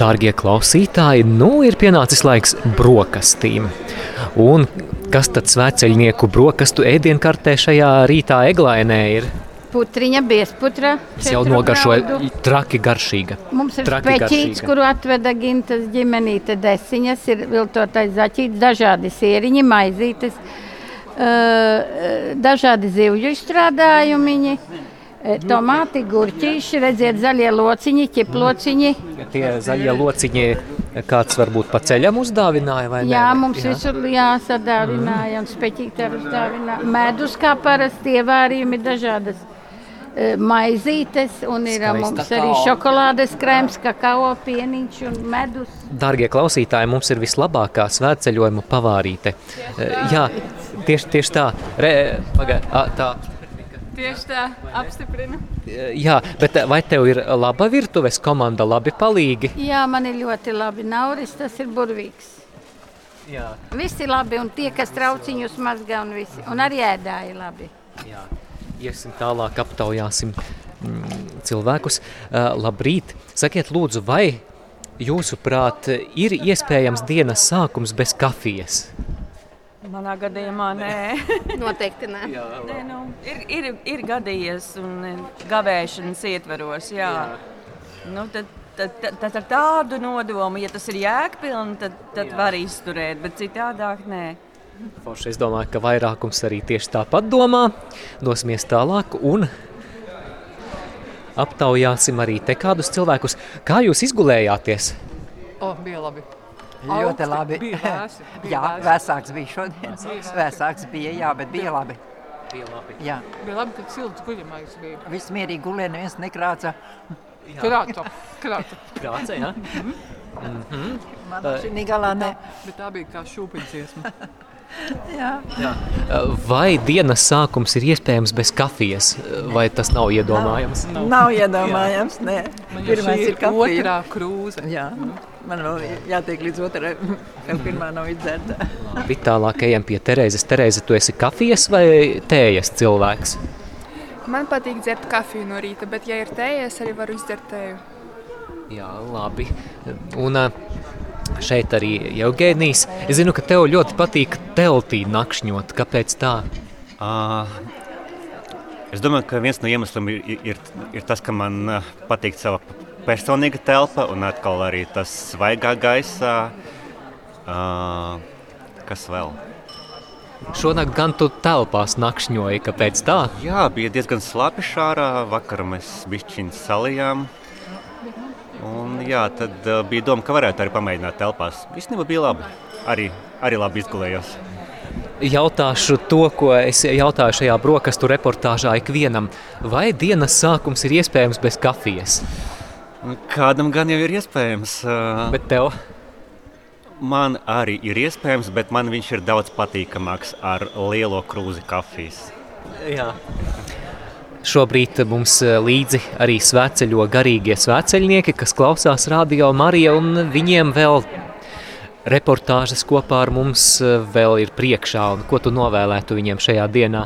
Dārgie klausītāji, nu ir pienācis laiks brokastīm. Un kas tad svēceļnieku brokastu ēdienkartē šajā rītā eglainē ir? Putriņa, biezputra. Es jau nogaršoju traki garšīga. Mums ir Traki speķīts, garšīga. kuru atveda gintas ģimenīte desiņas, ir viltotais zaķīts, dažādi sieriņi, maizītes, dažādi zivju izstrādājumiņi, tomāti, gurķīši, redziet, zaļie lociņi, ķiplociņi. Tie zaļie lociņi kāds varbūt pa ceļam uzdāvināja vai ne? Jā, mums visur jāsadāvināja un speķīti ar uzdāvināja. Medus kā parasti ievārījumi dažādas. eh, Maizītes, un ir Skaisti. mums arī šokolādes krēms, kakao pieniņš un medus. Dārgie klausītāji, mums ir vislabākā svētceļojuma pavārīte. Eh, Jā, tieši, tieši tā. Re, paga, a, tā. Tieši tā, apstiprinu. Eh, Jā, bet eh, vai tev ir laba virtuves komanda, labi palīgi? Jā, man ir ļoti labi. Nauris tas ir burvīgs. Jā. Visi labi, un tie, kas trauciņus mazgā, un, visi, un arī ēdāji labi. Jā. Iesim tālāk, aptaujāsim mm, cilvēkus. Uh, labrīt! Sakiet, lūdzu, vai jūsuprāt ir iespējams dienas sākums bez kafijas? Manā gadījumā nē. Noteikti nē. nē nu, ir, ir, ir gadījies un eh, gavēšanas ietveros. Jā. Jā. Nu, tad, tad, tad, tad ar tādu nodomu, ja tas ir jēgpilni, tad, tad var izturēt, bet citādāk nē. Forši, es domāju, ka vairākums arī tieši tāpat domā. Dosimies tālāk un aptaujāsim arī te kādus cilvēkus. Kā jūs izgulējāties? O, bija labi. Ļoti labi. Bija vēsi. Bija Jā, vēsi. vēsāks bija šodien. Vēsāks bija, jā, bet bija labi. Bija labi. Jā, Bija labi, ka silts guļamais bija. viss mierīgi gulēja, neviens nekrāca. Krāta, krāta. Krāce, jā? Man šī galā ne. Bet tā bija kā šūpiņdziesma. Jā. Jā. Vai dienas sākums ir iespējams bez kafijas, vai tas nav iedomājams? Nav iedomājams, nē. Man jau Pirmais šī ir kafija. otrā krūze. Jā, man vēl jātiek līdz otrai, vēl pirmā nav izdzerta. Labi, tālāk ejam pie Terēzes. Terēze, tu esi kafijas vai tējas cilvēks? Man patīk dzert kafiju no rīta, bet, ja ir tēja, es arī varu izdzert tēju. Jā, labi. Un ā, šeit arī Eugēnijas. Es zinu, ka tev ļoti patīk teltī nakšņot. Kāpēc tā? Uh, es domāju, ka viens no iemesliem ir, ir, ir tas, ka man uh, patīk sava personīga telpa un atkal arī tas svaigā gaisā. Uh, kas vēl? Šonakt gan tu telpās nakšņoji. Kāpēc tā? Jā, bija diezgan slāpi šārā. Vakarā mēs bišķiņu salijām. Un, jā, tad uh, bija doma, ka varētu arī pamēģināt telpās. Īstenībā bija labi. Arī, arī labi izgulējos. Jautāšu to, ko es jautāju šajā brokastu reportāžā ikvienam. Vai dienas sākums ir iespējams bez kafijas? Un Kādam gan jau ir iespējams. Uh, Bet tev? Man arī ir iespējams, bet man viņš ir daudz patīkamāks ar lielo krūzi kafijas. Jā. Šobrīd mums eh, līdzi arī svētceļo garīgie svētceļnieki, kas klausās radio Marija, un viņiem vēl reportāžas kopā ar mums eh, vēl ir priekšā. Un ko tu novēlētu viņiem šajā dienā?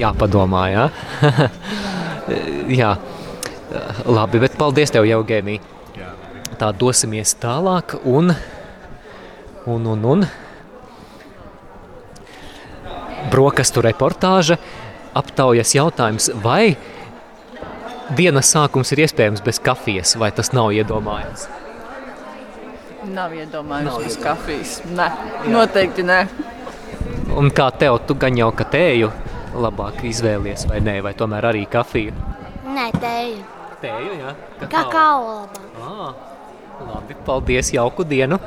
Jāpadomā, jā. jā. Labi, bet paldies tev, Eugēnija. Tā dosimies tālāk un, un, un, un. Brokastu reportāža aptaujas jautājums, vai dienas sākums ir iespējams bez kafijas, vai tas nav iedomājams? Nav iedomājams bez kafijas. Nē, noteikti nē. Un kā tev, tu gan jau ka tēju labāk izvēlies, vai nē, vai tomēr arī kafiju? Nē, tēju. Tēju, jā. Kakao labāk. Ah, labi, paldies, jauku dienu!